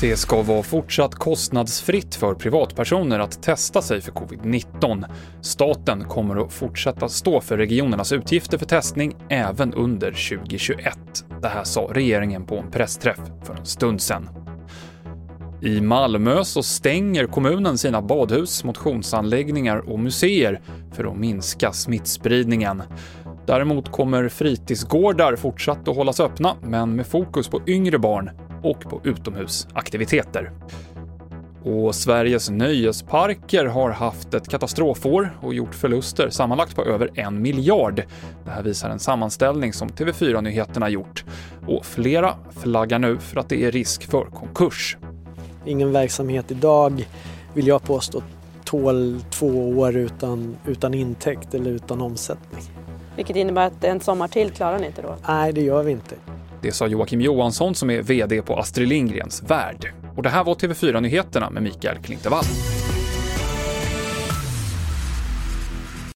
Det ska vara fortsatt kostnadsfritt för privatpersoner att testa sig för covid-19. Staten kommer att fortsätta stå för regionernas utgifter för testning även under 2021. Det här sa regeringen på en pressträff för en stund sedan. I Malmö så stänger kommunen sina badhus, motionsanläggningar och museer för att minska smittspridningen. Däremot kommer fritidsgårdar fortsatt att hållas öppna, men med fokus på yngre barn och på utomhusaktiviteter. Och Sveriges nöjesparker har haft ett katastrofår och gjort förluster sammanlagt på över en miljard. Det här visar en sammanställning som TV4 Nyheterna gjort. Och flera flaggar nu för att det är risk för konkurs. Ingen verksamhet idag, vill jag påstå, tål två år utan, utan intäkt eller utan omsättning. Vilket innebär att en sommar till klarar ni inte då? Nej, det gör vi inte. Det sa Joakim Johansson som är VD på Astrid Lindgrens Värld. Och det här var TV4 Nyheterna med Mikael Klintevall.